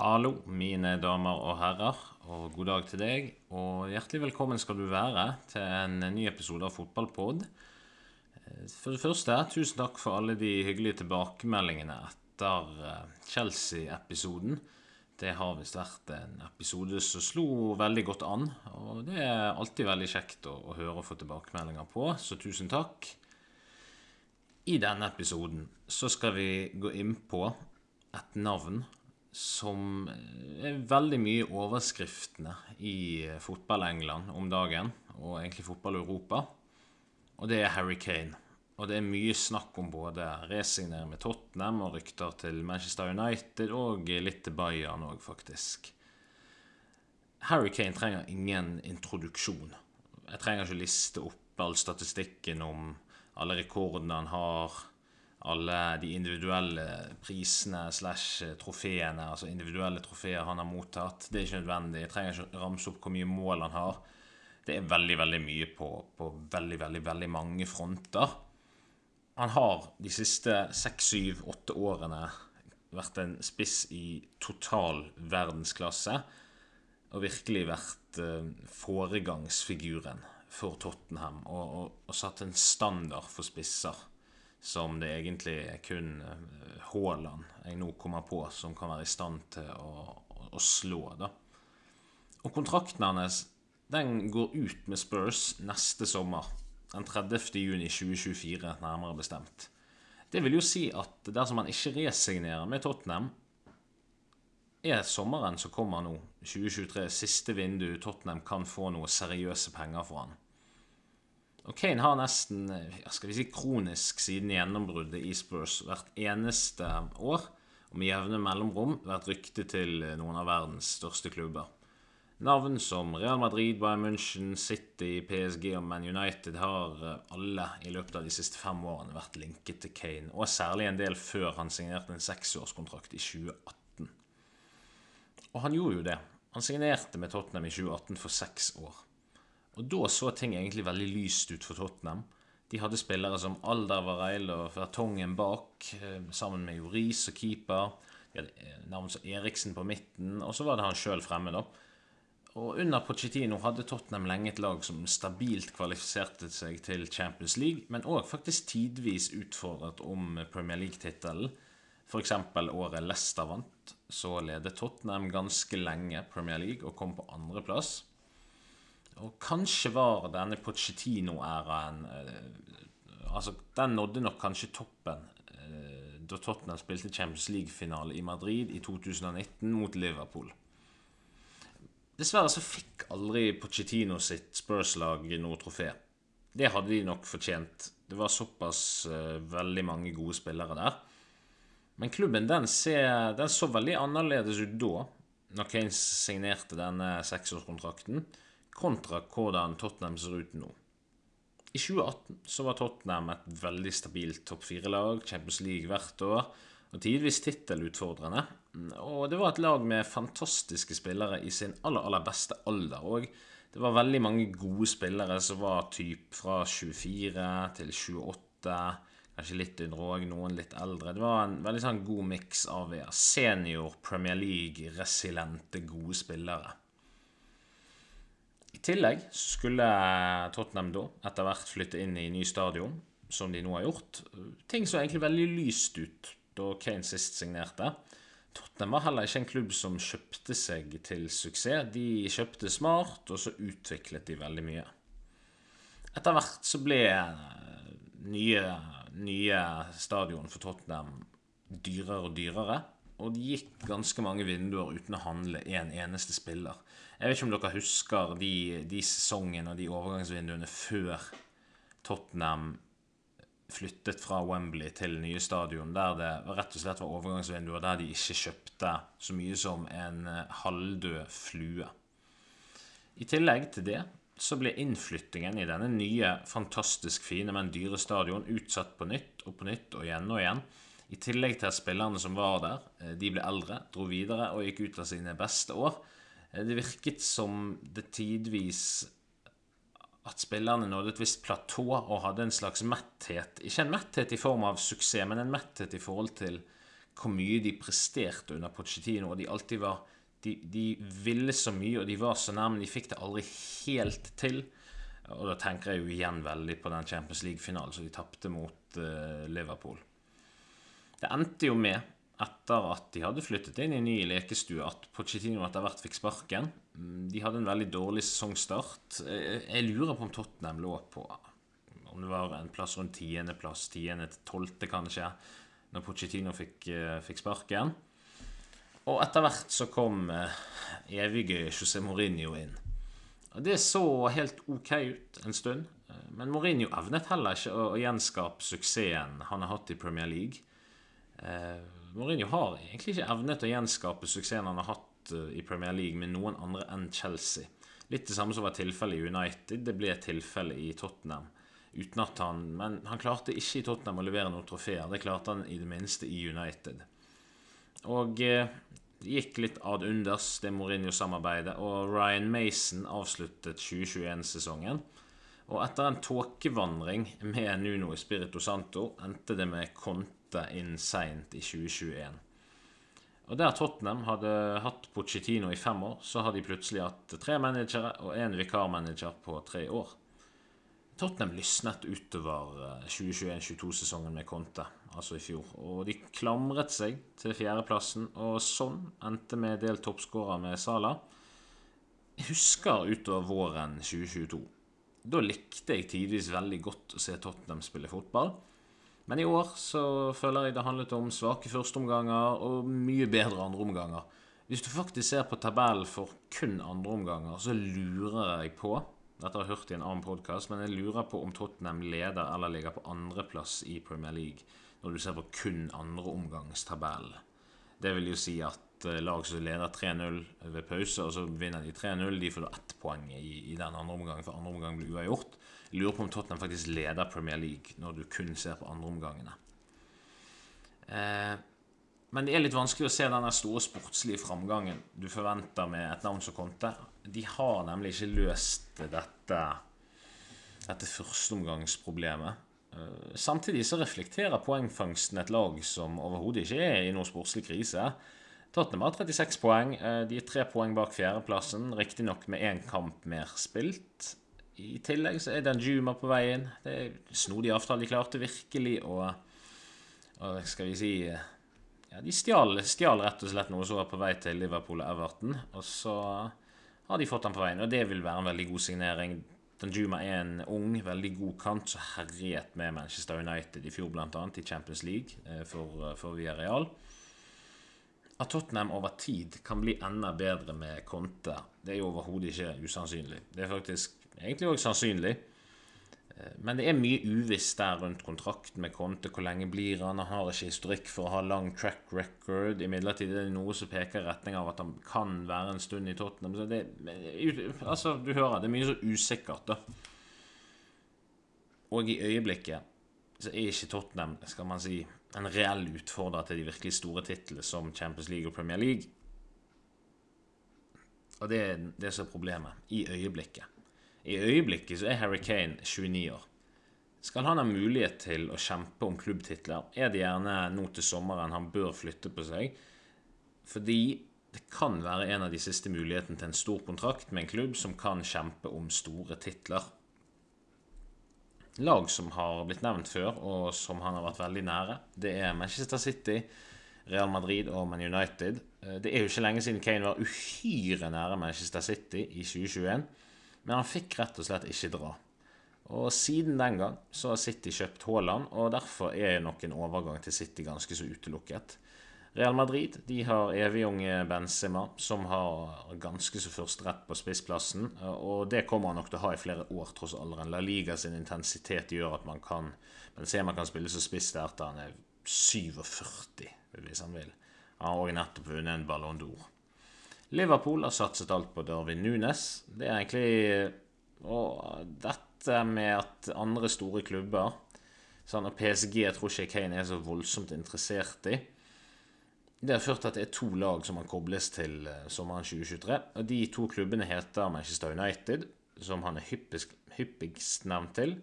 Hallo, mine damer og herrer, og god dag til deg. Og hjertelig velkommen skal du være til en ny episode av Fotballpod. For det første, tusen takk for alle de hyggelige tilbakemeldingene etter eh, Chelsea-episoden. Det har visst vært en episode som slo veldig godt an, og det er alltid veldig kjekt å, å høre og få tilbakemeldinger på, så tusen takk. I denne episoden så skal vi gå inn på et navn som er veldig mye overskriftene i fotball-England om dagen, og egentlig fotball-Europa. Og det er Harry Kane. Og det er mye snakk om både resignere med Tottenham og rykter til Manchester United og litt til Bayern òg, faktisk. Harry Kane trenger ingen introduksjon. Jeg trenger ikke liste opp all statistikken om alle rekordene han har, alle de individuelle prisene slash trofeene, altså individuelle trofeer han har mottatt. Det er ikke nødvendig. Jeg trenger ikke ramse opp hvor mye mål han har. Det er veldig, veldig mye på, på veldig, veldig, veldig mange fronter. Han har de siste seks, syv, åtte årene vært en spiss i total verdensklasse. Og virkelig vært uh, foregangsfiguren for Tottenham. Og, og, og satt en standard for spisser som det egentlig er kun Haaland jeg nå kommer på som kan være i stand til å, å slå. da. Og kontrakten hans den går ut med Spurs neste sommer. Den 30. juni 2024, nærmere bestemt. Det vil jo si at dersom han ikke resignerer med Tottenham, er sommeren som kommer nå, 2023, siste vindu Tottenham kan få noe seriøse penger for han. Og Kane har nesten skal vi si, kronisk siden gjennombruddet i Spurs hvert eneste år og med jevne mellomrom vært ryktet til noen av verdens største klubber. Navn som Real Madrid, Bayern München, City, PSG og Man United har alle i løpet av de siste fem årene vært linket til Kane, og særlig en del før han signerte en seksårskontrakt i 2018. Og han gjorde jo det. Han signerte med Tottenham i 2018 for seks år. Og da så ting egentlig veldig lyst ut for Tottenham. De hadde spillere som Alder Vareil og Vertongen bak, sammen med Joris og keeper. De hadde navn som Eriksen på midten, og så var det han sjøl fremme, da. Og under Pochettino hadde Tottenham lenge et lag som stabilt kvalifiserte seg til Champions League, men òg faktisk tidvis utfordret om Premier League-tittelen. F.eks. året Leicester vant, så ledet Tottenham ganske lenge Premier League og kom på andreplass. Og kanskje var denne Pochettino-æraen eh, Altså, den nådde nok kanskje toppen eh, da Tottenham spilte Champions League-finale i Madrid i 2019 mot Liverpool. Dessverre så fikk aldri Pochettino sitt Spurs-lag noe trofé. Det hadde de nok fortjent. Det var såpass uh, veldig mange gode spillere der. Men klubben den, ser, den så veldig annerledes ut da, når Kane signerte denne seksårskontrakten, kontra hvordan Tottenham ser ut nå. I 2018 så var Tottenham et veldig stabilt topp fire-lag, Champions League hvert år, og tidvis tittelutfordrende. Og det var et lag med fantastiske spillere i sin aller, aller beste alder òg. Det var veldig mange gode spillere som var typ fra 24 til 28, kanskje litt under òg, noen litt eldre. Det var en veldig sånn god miks av senior Premier League-resilente, gode spillere. I tillegg skulle Tottenham da etter hvert flytte inn i ny stadion, som de nå har gjort. Ting så egentlig veldig lyst ut da Kane sist signerte. Tottenham var heller ikke en klubb som kjøpte seg til suksess. De kjøpte smart, og så utviklet de veldig mye. Etter hvert så ble nye, nye stadion for Tottenham dyrere og dyrere. Og det gikk ganske mange vinduer uten å handle en eneste spiller. Jeg vet ikke om dere husker de, de sesongene og de overgangsvinduene før Tottenham flyttet fra Wembley til nye stadion, der det rett og slett var overgangsvinduer der de ikke kjøpte så mye som en eh, halvdød flue. I tillegg til det så ble innflyttingen i denne nye, fantastisk fine, men dyre stadion utsatt på nytt og på nytt og igjen og igjen. I tillegg til at spillerne som var der, eh, de ble eldre, dro videre og gikk ut av sine beste år. Eh, det virket som det tidvis at spillerne nådde et visst platå og hadde en slags metthet. Ikke en metthet i form av suksess, men en metthet i forhold til hvor mye de presterte under Pochettino. og de alltid var de, de, ville så mye, og de var så nær, men de fikk det aldri helt til. Og da tenker jeg jo igjen veldig på den Champions League-finalen som de tapte mot uh, Liverpool. Det endte jo med, etter at de hadde flyttet inn i ny lekestue, at Pochettino etter hvert fikk sparken. Mm, de hadde en veldig dårlig sesongstart. Jeg lurer på om Tottenham lå på om det var en plass rundt tiendeplass, tiende til tolvte kanskje, når Pochettino fikk, uh, fikk sparken. Og etter hvert så kom eh, evige José Mourinho inn. Og Det så helt ok ut en stund, eh, men Mourinho evnet heller ikke å gjenskape suksessen han har hatt i Premier League. Eh, Mourinho har egentlig ikke evnet å gjenskape suksessen han har hatt eh, i Premier League med noen andre enn Chelsea. Litt det samme som var tilfellet i United. Det ble et tilfelle i Tottenham. Uten at han, men han klarte ikke i Tottenham å levere noen trofeer. Det klarte han i det minste i United. Og eh, gikk litt ad unders, det Mourinho-samarbeidet, og Ryan Mason avsluttet 2021-sesongen. Og etter en tåkevandring med Nuno Espirito Santo endte det med Conte inn seint i 2021. Og Der Tottenham hadde hatt Pochettino i fem år, så har de plutselig hatt tre managere og én vikarmanager på tre år. Tottenham lysnet utover 2021-22-sesongen eh, med Conte, altså i fjor. Og de klamret seg til fjerdeplassen, og sånn endte med delt toppskårer med Sala. Jeg husker utover våren 2022. Da likte jeg tidvis veldig godt å se Tottenham spille fotball. Men i år så føler jeg det handlet om svake førsteomganger og mye bedre andreomganger. Hvis du faktisk ser på tabellen for kun andreomganger, så lurer jeg på dette har jeg hørt i en annen podkast, men jeg lurer på om Tottenham leder eller ligger på andreplass i Premier League når du ser på kun andreomgangstabellen. Det vil jo si at eh, lag som leder 3-0 ved pause, og så vinner de 3-0, de får da ett poeng i, i den andre omgangen, for andre omgang blir uavgjort. Lurer på om Tottenham faktisk leder Premier League når du kun ser på andreomgangene. Eh, men det er litt vanskelig å se den store sportslige framgangen du forventer med et navn som Conte. De har nemlig ikke løst dette, dette førsteomgangsproblemet. Eh, samtidig så reflekterer poengfangsten et lag som overhodet ikke er i noen sportslig krise. Tottenham har 36 poeng. Eh, de er tre poeng bak fjerdeplassen, riktignok med én kamp mer spilt. I tillegg så er Danjuma på veien. Det er snodig avtale. De klarte virkelig å, å Skal vi si ja, De stjal, stjal, rett og slett noe som var på vei til Liverpool og Everton. Og så har de fått han på veien, og det vil være en veldig god signering. Danjuma er en ung, veldig god kant som herjet med Manchester United i fjor, bl.a. i Champions League for for, for Villarreal. At Tottenham over tid kan bli enda bedre med Conte, det er jo overhodet ikke usannsynlig. Det er faktisk egentlig òg sannsynlig. Eh, men det er mye uvisst der rundt kontrakten med Conte. Hvor lenge blir han? Han har ikke historikk for å ha lang track record. Imidlertid er det noe som peker i retning av at han kan være en stund i Tottenham. Så det, altså, du hører, det er mye så usikkert, da. Og i øyeblikket så er ikke Tottenham skal man si, en reell utfordrer til de virkelig store titlene som Champions League og Premier League. Og det er det som er problemet. I øyeblikket. I øyeblikket så er Harry Kane 29 år. Skal han ha mulighet til å kjempe om klubbtitler, er det gjerne nå til sommeren han bør flytte på seg. Fordi det kan være en av de siste mulighetene til en stor kontrakt med en klubb som kan kjempe om store titler. Lag som har blitt nevnt før, og som han har vært veldig nære, det er Manchester City, Real Madrid og Man United. Eh, det er jo ikke lenge siden Kane var uhyre nære Manchester City i 2021. Men han fikk rett og slett ikke dra. Og siden den gang så har City kjøpt Haaland, og derfor er nok en overgang til City ganske så utelukket. Real Madrid de har evigunge Benzema, som har ganske så førsterett på spissplassen. Og det kommer han nok til å ha i flere år, tross alderen. La Liga sin intensitet gjør at man kan Benzema kan spille så spiss der til han er 47, hvis han vil. Han har òg nettopp vunnet en Ballon d'Or. Liverpool har satset alt på Darwin Nunes. Det er egentlig Og dette med at andre store klubber sånn at PSG jeg tror ikke Kane er så voldsomt interessert i. Det har ført til at det er to lag som han kobles til eh, sommeren 2023. og De to klubbene heter Manchester United, som han er hyppigst, nevnt til,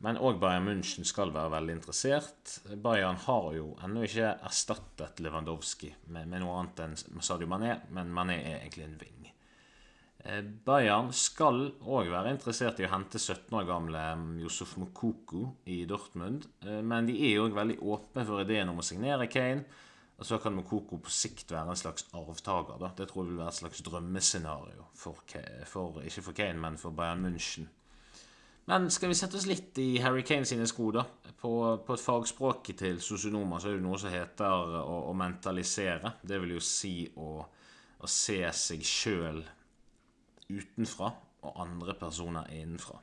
Men òg Bayern München skal være veldig interessert. Bayern har jo ennå ikke erstattet Lewandowski med, med, noe annet enn Sadio Mané, men Mané er egentlig en ving. Eh, Bayern skal òg være interessert i å hente 17 år gamle Yusuf Mokoko i Dortmund, eh, men de er òg veldig åpne for ideen om å signere Kane. Og så kan Mokoko på sikt være en slags arvtaker. Da. Det tror jeg vil være et slags drømmescenario. For, for, ikke for Kane, men for Bayern München. Men skal vi sette oss litt i Harry Kane sine sko, da? På, på et fagspråk til sosionomer så er det noe som heter å, å mentalisere. Det vil jo si å, å se seg sjøl utenfra og andre personer innenfra.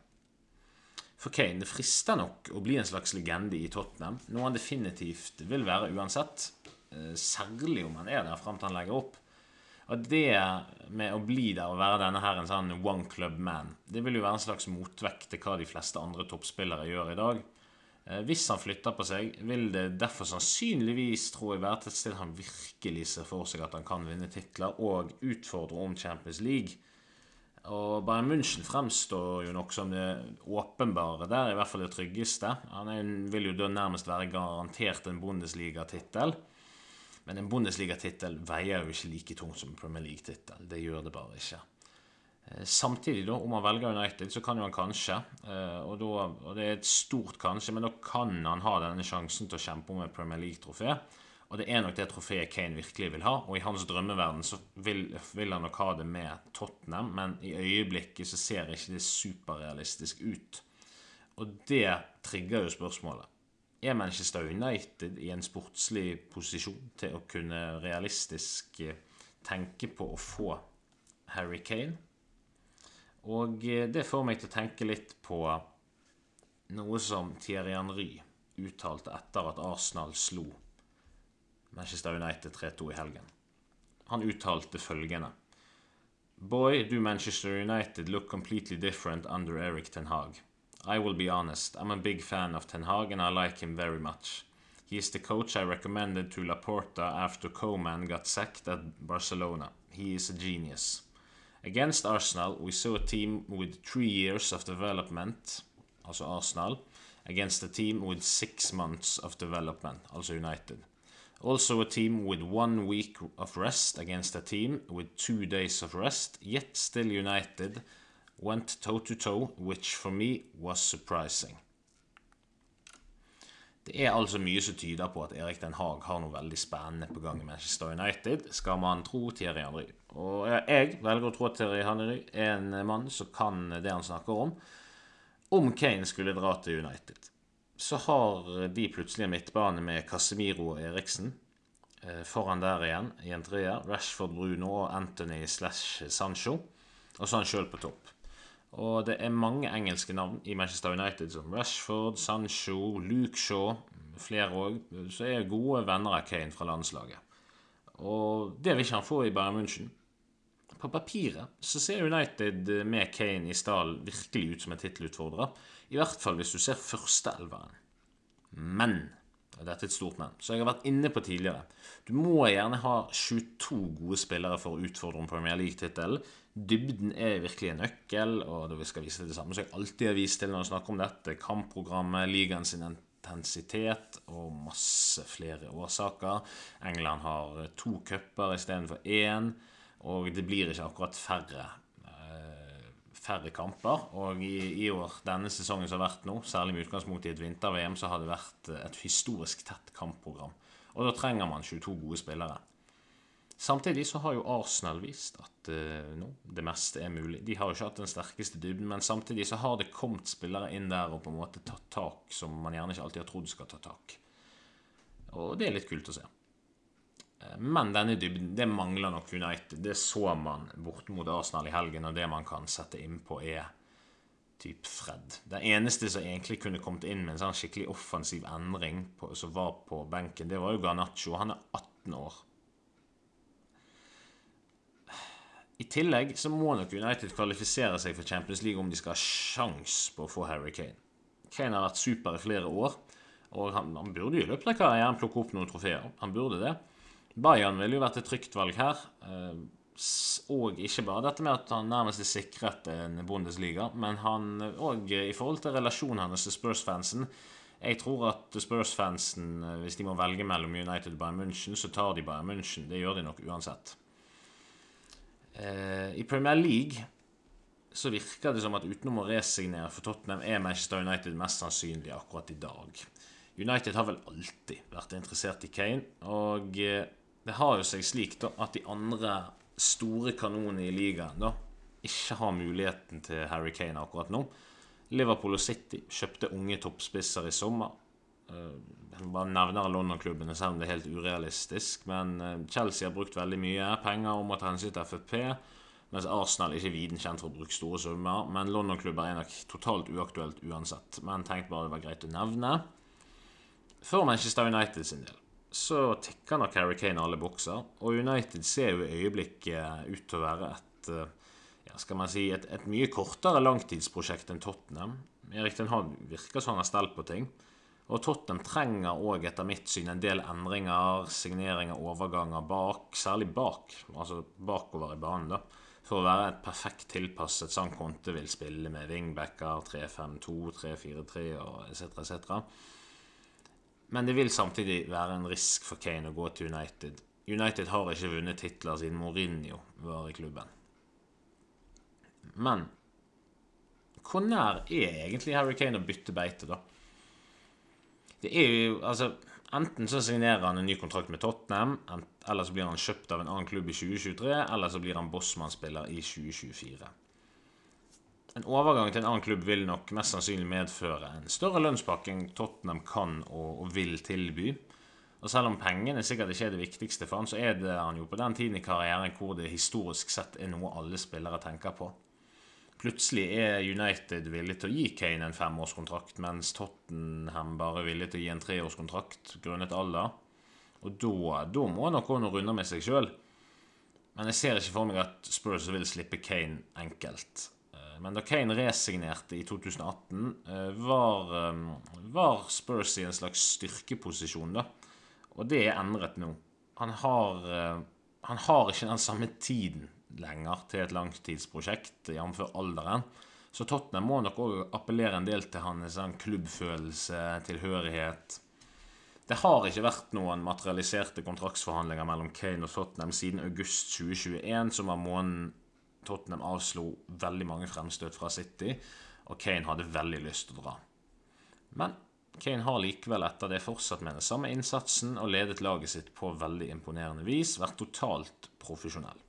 For Kane det frister nok å bli en slags legende i Tottenham, noe han definitivt vil være uansett. Eh, særlig om han er der fram til han legger opp. Og det med å bli der og være denne her en sånn one club man, det vil jo være en slags motvekt til hva de fleste andre toppspillere gjør i dag. Eh, hvis han flytter på seg, vil det derfor sannsynligvis jeg, være til et sted han virkelig ser for seg at han kan vinne titler og utfordre om Champions League. Og Bayern München fremstår jo nok som det åpenbare der, i hvert fall det tryggeste. Han vil jo da nærmest være garantert en Bundesliga-tittel. Men en Bundesliga-tittel veier jo ikke like tungt som en Premier League-tittel. Det gjør det bare ikke. Eh, samtidig, da, om han velger United, så kan jo han kanskje, eh, og, da, og det er et stort kanskje, men da kan han ha denne sjansen til å kjempe om et Premier League-trofé. Og det er nok det trofeet Kane virkelig vil ha. Og i hans drømmeverden så vil, vil, han nok ha det med Tottenham, men i øyeblikket så ser ikke det superrealistisk ut. Og det trigger jo spørsmålet er Manchester United i en sportslig posisjon til å kunne realistisk eh, tenke på å få Harry Kane? Og eh, det får meg til å tenke litt på noe som Thierry Henry uttalte etter at Arsenal slo Manchester United 3-2 i helgen. Han uttalte følgende Boy, do Manchester United look completely different under Eric Ten Hag. I will be honest, I'm a big fan of Ten Hag and I like him very much. He is the coach I recommended to Laporta after Coman got sacked at Barcelona. He is a genius. Against Arsenal, we saw a team with three years of development, also Arsenal, against a team with six months of development, also United. Also, a team with one week of rest against a team with two days of rest, yet still United went toe to toe, which for me was surprising. Det er altså mye som tyder på at Erik Den Haag har noe veldig spennende på gang i Manchester United, skal man tro Thierry Henry. Og jeg velger å tro at Thierry Henry er en mann som kan det han snakker om. Om Kane skulle dra til United, så har de plutselig en midtbane med Casemiro og Eriksen. Eh, foran der igjen i en treer. Rashford Bruno og Anthony slash Sancho. Og så han sjøl på topp. Og det er mange engelske navn i Manchester United, som Rashford, Sancho, Luke Shaw, flere òg, som er gode venner av Kane fra landslaget. Og det vil ikke han få i Bayern München. På papiret så ser United med Kane i stallen virkelig ut som en tittelutfordrer. I hvert fall hvis du ser førsteelveren. Men dette er et stort men, så jeg har vært inne på tidligere. Du må gjerne ha 22 gode spillere for å utfordre om Premier League-tittelen. Dybden er virkelig en nøkkel, og vi skal vise til det samme som jeg alltid har vist til når jeg snakker om dette. Kampprogrammet, ligaens intensitet og masse flere årsaker. England har to cuper istedenfor én, og det blir ikke akkurat færre færre kamper. Og i, i, år, denne sesongen som har vært nå, særlig med utgangspunkt i et vinter-VM, så har det vært et historisk tett kampprogram. Og da trenger man 22 gode spillere. Samtidig så har jo Arsenal vist at uh, no, det meste er mulig. De har jo ikke hatt den sterkeste dybden, men samtidig så har det kommet spillere inn der og på en måte tatt tak som man gjerne ikke alltid har trodd skal ta tak. Og det er litt kult å se. Uh, men denne dybden, det mangler nok United. Det så man bort mot Arsenal i helgen, og det man kan sette innpå, er typ Fred. Den eneste som egentlig kunne kommet inn med en sånn skikkelig offensiv endring på, som var på benken, det var jo Garnaccio. Han er 18 år. I tillegg så må nok United kvalifisere seg for Champions League om de skal ha sjans på å få Harry Kane. Kane har vært super i flere år, og han, han burde jo i løpet av karrieren plukke opp noen trofeer. Han burde det. Bayern ville jo vært et trygt valg her. Eh, Og ikke bare dette med at han nærmest er sikret en Bundesliga, men han òg i forhold til relasjonen hans til Spurs-fansen. Jeg tror at Spurs-fansen, hvis de må velge mellom United og Bayern München, så tar de Bayern München. Det gjør de nok uansett. Eh, I Premier League så virker det som at utenom å resignere for Tottenham, er Manchester United mest sannsynlig akkurat i dag. United har vel alltid vært interessert i Kane, og eh, det har jo seg slik da, at de andre store kanonene i ligaen da, ikke har muligheten til Harry Kane akkurat nå. Liverpool og City kjøpte unge toppspisser i sommer. Eh, jeg bare nevner London-klubbene, selv om det er helt urealistisk. Men eh, Chelsea har brukt veldig mye penger om å ta hensyn til FFP. Mens Arsenal er ikke viden kjent for å bruke store summer. Men London-klubber er nok totalt uaktuelt uansett. Men tenk bare det var greit å nevne. For Manchester United sin del så tikker nok Harry Kane alle bokser. Og United ser jo i øyeblikket ut til å være et eh, ja, skal man si, et, et mye kortere langtidsprosjekt enn Tottenham. Erik Den Hag virker som han har stelt på ting. Og Tottenham trenger òg etter mitt syn en del endringer, signeringer, overganger bak. Særlig bak, altså bakover i banen. da for å være et perfekt tilpasset sånn Conte vil spille med wingbacker 3-5-2, 3-4-3 etc. etc. Men det vil samtidig være en risk for Kane å gå til United. United har ikke vunnet titler siden Mourinho var i klubben. Men hvor nær er egentlig Harry Kane å bytte beite, da? Det er jo altså Enten så signerer han en ny kontrakt med Tottenham, eller så blir han kjøpt av en annen klubb i 2023, eller så blir han Bossmann-spiller i 2024. En overgang til en annen klubb vil nok mest sannsynlig medføre en større lønnspakke enn Tottenham kan og, vil tilby. Og selv om pengene sikkert ikke er det viktigste for han, så er det han jo på den tiden i karrieren hvor det historisk sett er noe alle spillere tenker på. Plutselig er United villig til å gi Kane en femårskontrakt, mens Tottenham bare er villig til å gi en treårskontrakt grunnet alder. Og da, da må nok gå noen runder med seg sjøl. Men jeg ser ikke for meg at Spurs vil slippe Kane enkelt. Eh, men da Kane resignerte i 2018, eh, var, eh, var Spurs i en slags styrkeposisjon, da. Og det er endret nå. Han har, han har ikke den samme tiden lenger til et langtidsprosjekt, jf. alderen. Så Tottenham må nok òg appellere en del til hans klubbfølelse, tilhørighet. Det har ikke vært noen materialiserte kontraktsforhandlinger mellom Kane og Tottenham siden august 2021, som var måneden Tottenham avslo veldig mange fremstøt fra City, og Kane hadde veldig lyst til å dra. Men Kane har likevel etter det fortsatt med den samme innsatsen og ledet laget sitt på veldig imponerende vis, vært totalt profesjonell.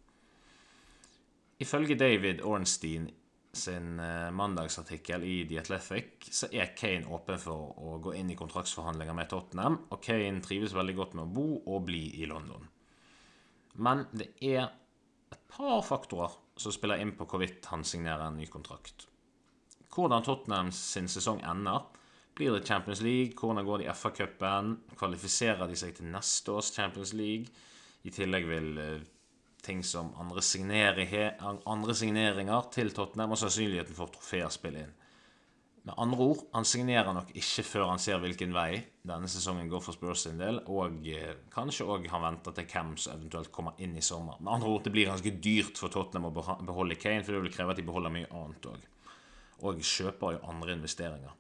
Ifølge David Ornstein sin eh, mandagsartikkel i The Athletic så er Kane åpen for å gå inn i kontraktsforhandlinger med Tottenham, og Kane trives veldig godt med å bo og bli i London. Men det er et par faktorer som spiller inn på hvorvidt han signerer en ny kontrakt. Hvordan Tottenham sin sesong ender. Blir det Champions League? Hvordan går det i FA-cupen? Kvalifiserer de seg til neste års Champions League? I tillegg vil eh, ting som andre, signeringer til Tottenham og sannsynligheten for trofeer spille inn. Med andre ord, han signerer nok ikke før han ser hvilken vei denne sesongen går for Spurs sin del, og eh, kanskje òg han venter til hvem som eventuelt kommer inn i sommer. Med andre ord, det blir ganske dyrt for Tottenham å beholde Kane, for det vil kreve at de beholder mye annet òg. Og kjøper jo andre investeringer.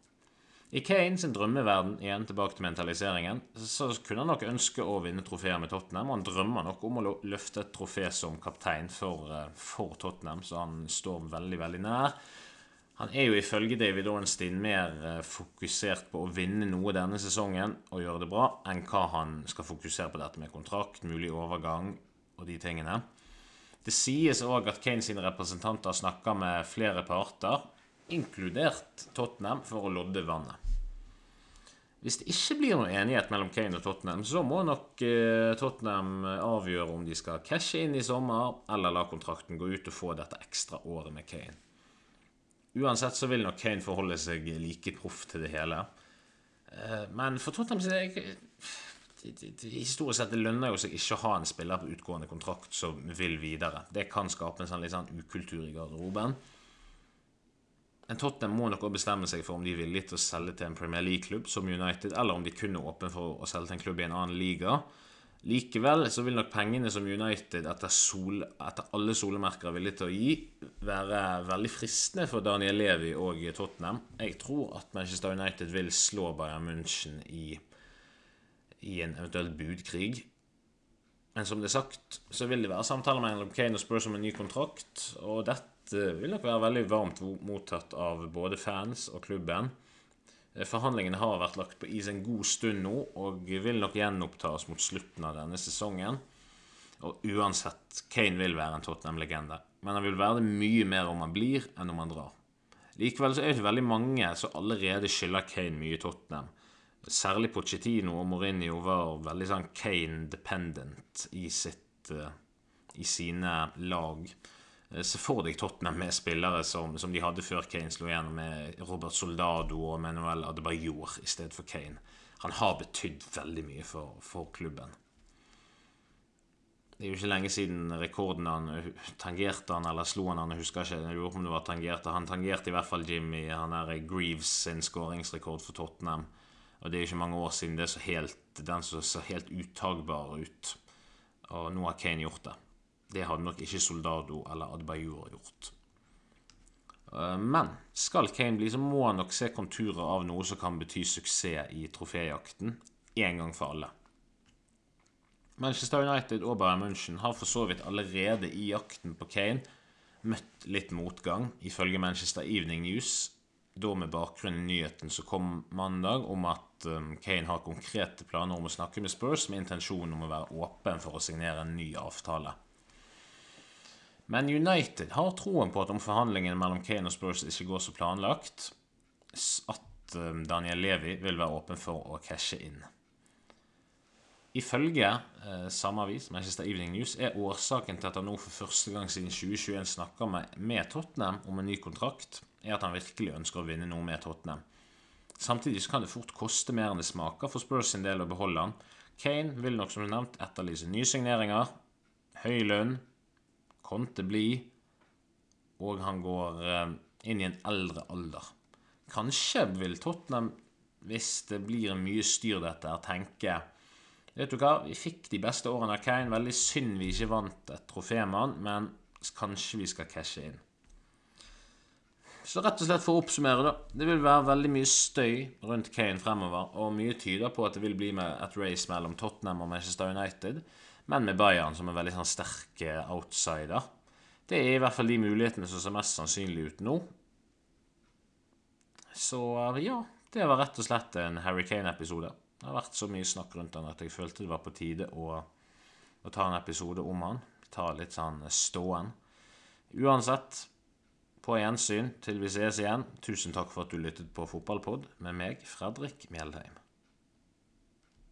I Kane sin drømmeverden, igjen tilbake til mentaliseringen, så kunne han nok ønske å vinne trofeer med Tottenham. Og han drømmer nok om å løfte et trofé som kaptein for, eh, for, Tottenham, så han står veldig, veldig nær. Han er jo ifølge David Ornstein mer eh, fokusert på å vinne noe denne sesongen og gjøre det bra, enn hva han skal fokusere på dette med kontrakt, mulig overgang og de tingene. Det sies òg at Kane sine representanter snakker med flere parter inkludert Tottenham, for å lodde vannet. Hvis det ikke blir noen enighet mellom Kane og Tottenham, så må nok eh, Tottenham avgjøre om de skal cashe inn i sommer, eller la kontrakten gå ut og få dette ekstra året med Kane. Uansett så vil nok Kane forholde seg like proff til det hele. Eh, men for Tottenham det Historisk sett det lønner jo seg ikke å ha en spiller på utgående kontrakt som vil videre. Det kan skape en sånn litt sånn ukultur i garderoben. En Tottenham må nok også bestemme seg for om de er villige til å selge til en Premier League-klubb som United, eller om de kun er åpne for å selge til en klubb i en annen liga. Likevel så vil nok pengene som United etter, sol, etter alle solemerker er villige til å gi, være veldig fristende for Daniel Levi og Tottenham. Jeg tror at Manchester United vil slå Bayern München i, i en eventuell budkrig. Men som det er sagt, så vil det være samtaler mellom Kane og Spurs om en ny kontrakt. Og dette vil nok være veldig varmt mottatt av både fans og klubben. Eh, forhandlingene har vært lagt på is en god stund nå, og vil nok gjenopptas mot slutten av denne sesongen. Og uansett, Kane vil være en Tottenham-legende. Men han vil være det mye mer om han blir, enn om han drar. Likevel så er det veldig mange som allerede skylder Kane mye Tottenham. Særlig Pochettino og Mourinho var veldig sånn Kane-dependent i, sitt, uh, i sine lag. Eh, se for deg Tottenham med spillere som, som, de hadde før Kane slo igjennom, med Robert Soldado og Manuel Adebayor i stedet for Kane. Han har betydd veldig mye for, for, klubben. Det er jo ikke lenge siden rekorden han tangerte han eller slo han han, jeg husker ikke. Jeg lurer på om det var tangerte. Han tangerte i hvert fall Jimmy. Han er Greaves sin skåringsrekord for Tottenham. Og det er ikke mange år siden det så helt, den så, så helt utagbar ut. Og nå har Kane gjort det. Det hadde nok ikke Soldado eller Adbayur gjort. Eh, men skal Kane bli, så må han nok se konturer av noe som kan bety suksess i troféjakten en gang for alle. Manchester United og Bayern München har for så vidt allerede i jakten på Kane møtt litt motgang, ifølge Manchester Evening News, da med bakgrunn i nyheten som kom mandag om at um, Kane har konkrete planer om å snakke med Spurs med intensjon om å være åpen for å signere en ny avtale. Men United har troen på at om forhandlingene mellom Kane og Spurs ikke går så planlagt, at um, Daniel Levi vil være åpen for å cashe inn. Ifølge eh, samme avis, Manchester Evening News, er årsaken til at han nå for første gang siden 2021 snakker med, med Tottenham om en ny kontrakt, er at han virkelig ønsker å vinne noe med Tottenham. Samtidig kan det fort koste mer enn det smaker for Spurs sin del å beholde han. Kane vil nok som nevnt etterlyse nye signeringer, høy lønn, Conte blir, og han går eh, inn i en eldre alder. Kanskje vil Tottenham, hvis det blir mye styr dette, tenke Vet du hva, vi fikk de beste årene av Kane. Veldig synd vi ikke vant et trofé med han, men kanskje vi skal cashe inn. Så rett og slett for å oppsummere, da. Det vil være veldig mye støy rundt Kane fremover, og mye tyder på at det vil bli med et race mellom Tottenham og Manchester United men med Bayern som en veldig sånn sterk outsider. Det er i hvert fall de mulighetene som ser mest sannsynlig ut nå. Så eh, ja, det var rett og slett en Harry Kane-episode. Det har vært så mye snakk rundt han at jeg følte det var på tide å, å ta en episode om han. Ta litt sånn ståen. Uansett, på gjensyn til vi ses igjen. Tusen takk for at du lyttet på Fotballpod med meg, Fredrik Mjeldheim.